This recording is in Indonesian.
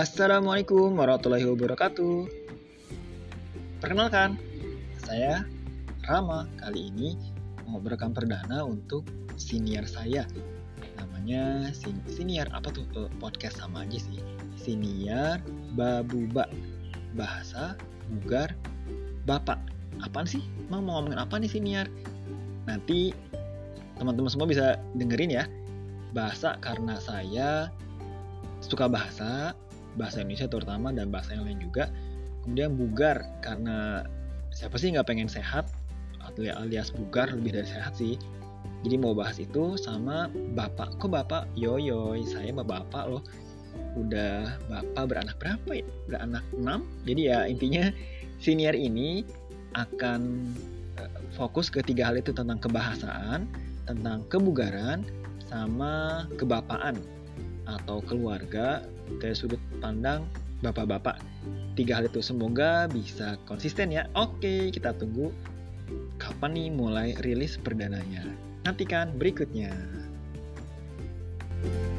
Assalamualaikum warahmatullahi wabarakatuh. Perkenalkan, saya Rama. Kali ini mau berekam perdana untuk senior saya. Namanya senior apa tuh uh, podcast sama aja sih. Senior Babuba. Bahasa Bugar Bapak. Apaan sih? Mau mau ngomongin apa nih senior? Nanti teman-teman semua bisa dengerin ya. Bahasa karena saya suka bahasa, bahasa Indonesia terutama dan bahasa yang lain juga kemudian bugar karena siapa sih nggak pengen sehat alias bugar lebih dari sehat sih. Jadi mau bahas itu sama bapak. Kok bapak? Yoyoy saya mah bapak loh. Udah bapak beranak berapa ya? Beranak 6 jadi ya intinya senior ini akan eh, fokus ke tiga hal itu tentang kebahasaan tentang kebugaran sama kebapaan atau keluarga dari sudut pandang bapak-bapak. Tiga hal itu semoga bisa konsisten ya. Oke, kita tunggu kapan nih mulai rilis perdananya. Nantikan berikutnya. thank you